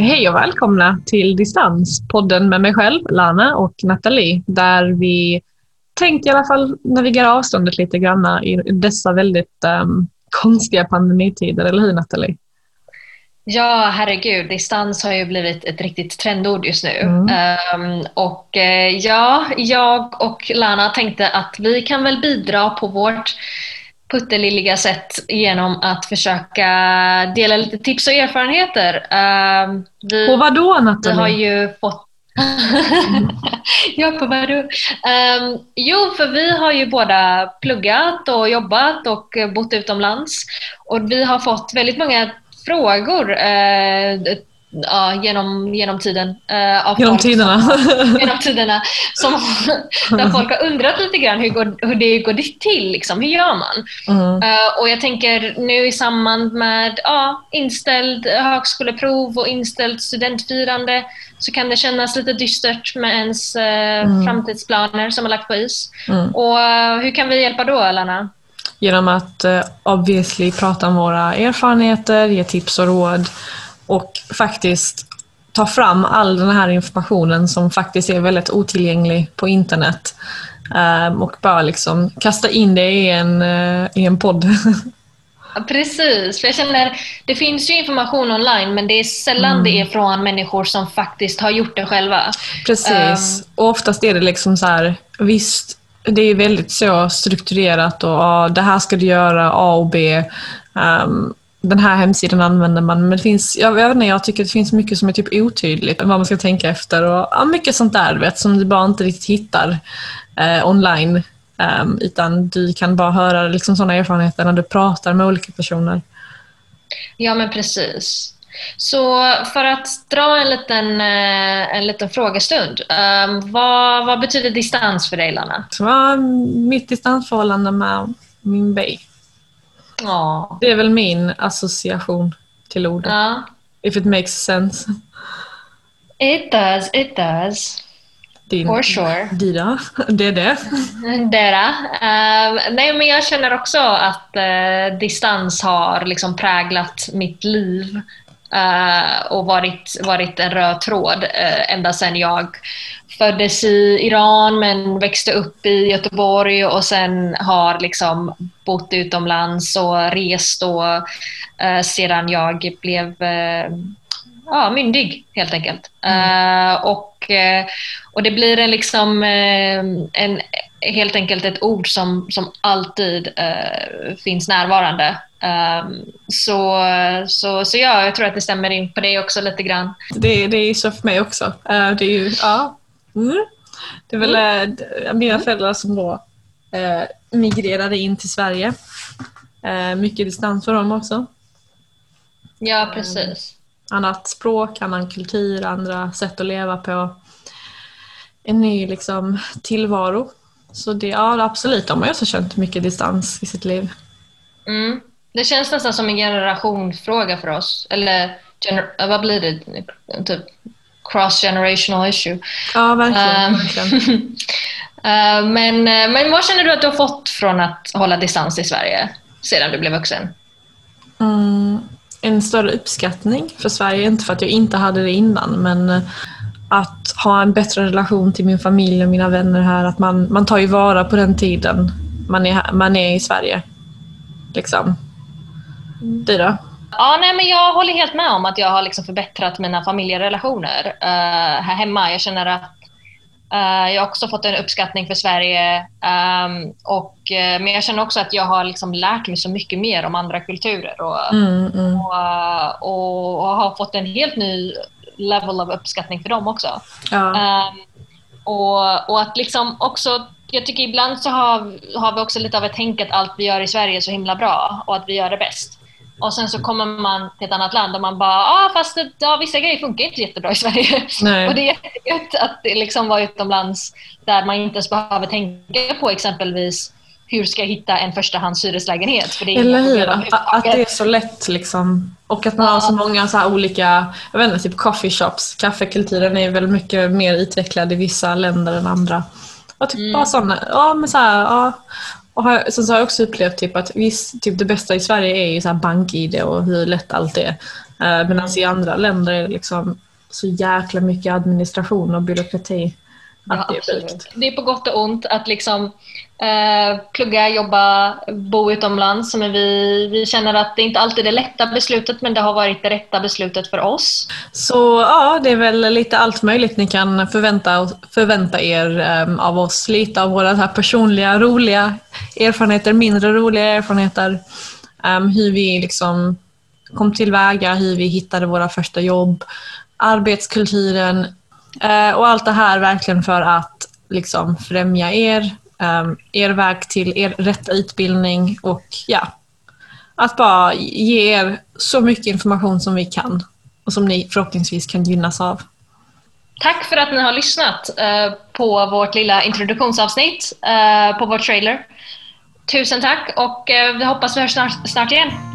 Hej och välkomna till Distans, podden med mig själv, Lana och Nathalie, där vi tänkt i alla fall navigera avståndet lite grann i dessa väldigt um, konstiga pandemitider, eller hur Nathalie? Ja, herregud. Distans har ju blivit ett riktigt trendord just nu. Mm. Um, och uh, ja, jag och Lana tänkte att vi kan väl bidra på vårt puttelilliga sätt genom att försöka dela lite tips och erfarenheter. Uh, vi, på vad då Nathalie? Vi har ju fått ja, på vadå? Um, jo, för vi har ju båda pluggat och jobbat och bott utomlands. Och vi har fått väldigt många frågor uh, ja, genom, genom tiden. Uh, genom tiderna. Som, genom tiderna. Som, där folk har undrat lite grann hur, går, hur det går till. Liksom. Hur gör man? Mm. Uh, och jag tänker nu i samband med ja, inställd högskoleprov och inställt studentfirande så kan det kännas lite dystert med ens uh, mm. framtidsplaner som är lagt på is. Mm. Och hur kan vi hjälpa då, Lana? Genom att obviously prata om våra erfarenheter, ge tips och råd och faktiskt ta fram all den här informationen som faktiskt är väldigt otillgänglig på internet ehm, och bara liksom kasta in det i en, eh, i en podd. precis, för jag känner det finns ju information online men det är sällan mm. det är från människor som faktiskt har gjort det själva. Precis, um, och oftast är det liksom så här, visst det är väldigt så strukturerat och ja, det här ska du göra, A och B. Um, den här hemsidan använder man. Men det finns, jag, vet inte, jag tycker det finns mycket som är typ otydligt, vad man ska tänka efter och ja, mycket sånt där vet, som du bara inte riktigt hittar eh, online. Um, utan du kan bara höra liksom, sådana erfarenheter när du pratar med olika personer. Ja men precis. Så för att dra en liten, eh, en liten frågestund. Um, vad, vad betyder distans för dig Lana? Det var mitt distansförhållande med min baby. Ja. Det är väl min association till ordet. Ja. If it makes sense. It does, it does. Din, For sure. Dina, det är det. Dera. Uh, nej men jag känner också att uh, distans har liksom präglat mitt liv uh, och varit, varit en röd tråd uh, ända sedan jag föddes i Iran men växte upp i Göteborg och sen har liksom bott utomlands och rest och, uh, sedan jag blev uh, ja, myndig helt enkelt. Mm. Uh, och, och det blir en, liksom, en, helt enkelt ett ord som, som alltid finns närvarande. Um, så, så, så ja, jag tror att det stämmer in på dig också lite grann. Det, det är så för mig också. Uh, det är ju, ja, Mm. Det är väl mm. äh, mina föräldrar som då äh, migrerade in till Sverige. Äh, mycket distans för dem också. Ja, precis. annat språk, annan kultur, andra sätt att leva på. En ny liksom, tillvaro. Så det, ja, absolut, de har också känt mycket distans i sitt liv. Mm. Det känns nästan som en generationsfråga för oss. Eller gener vad blir det? Typ cross-generational issue. Ja, verkligen. Uh, verkligen. uh, men, uh, men vad känner du att du har fått från att hålla distans i Sverige sedan du blev vuxen? Mm, en större uppskattning för Sverige, inte för att jag inte hade det innan, men eh, att ha en bättre relation till min familj och mina vänner här. Att man, man tar ju vara på den tiden man är, man är i Sverige. Liksom. Mm. Du då? Ja, nej, men jag håller helt med om att jag har liksom förbättrat mina familjerelationer uh, här hemma. Jag känner att uh, jag har också fått en uppskattning för Sverige. Um, och, uh, men jag känner också att jag har liksom lärt mig så mycket mer om andra kulturer och, mm, mm. Och, och, och, har fått en helt ny level av uppskattning för dem också. Ja. Um, och, och att liksom också jag tycker ibland så har, har vi också lite av ett tänk att allt vi gör i Sverige är så himla bra och att vi gör det bäst. Och sen så kommer man till ett annat land och man bara, ah, fast det, ja, vissa grejer funkar inte jättebra i Sverige. Nej. Och det är jättegött att liksom vara utomlands där man inte ens behöver tänka på exempelvis hur ska jag hitta en förstahands hyreslägenhet? För det är Eller hur? Att, att, det är så lätt liksom. Och att man ja. har så många så olika, jag vet inte, typ coffee shops. Kaffekulturen är väl mycket mer utvecklad i vissa länder än andra. Och typ mm. bara sådana, ja men så här, ja. Och har, sen så har jag också upplevt typ att visst, typ det bästa i Sverige är ju så bank-id och hur lätt allt är. Eh, uh, Medan alltså i andra länder är det liksom så jäkla mycket administration och byråkrati. Ja, det, är det är på gott och ont att liksom eh, plugga, jobba, bo utomlands. Men vi, vi känner att det inte alltid är det lätta beslutet men det har varit det rätta beslutet för oss. Så ja, det är väl lite allt möjligt ni kan förvänta, förvänta er um, av oss. Lite av våra här personliga, roliga erfarenheter, mindre roliga erfarenheter. Um, hur vi liksom kom tillväga, hur vi hittade våra första jobb, arbetskulturen, Eh, Eh, och allt det här verkligen för att liksom främja er, ehm, er väg till er rätta utbildning och ja, att bara ge er så mycket information som vi kan och som ni förhoppningsvis kan gynnas av. Tack för att ni har lyssnat eh, på vårt lilla introduktionsavsnitt eh, på vår trailer. Tusen tack och vi hoppas vi hörs snart, snart igen.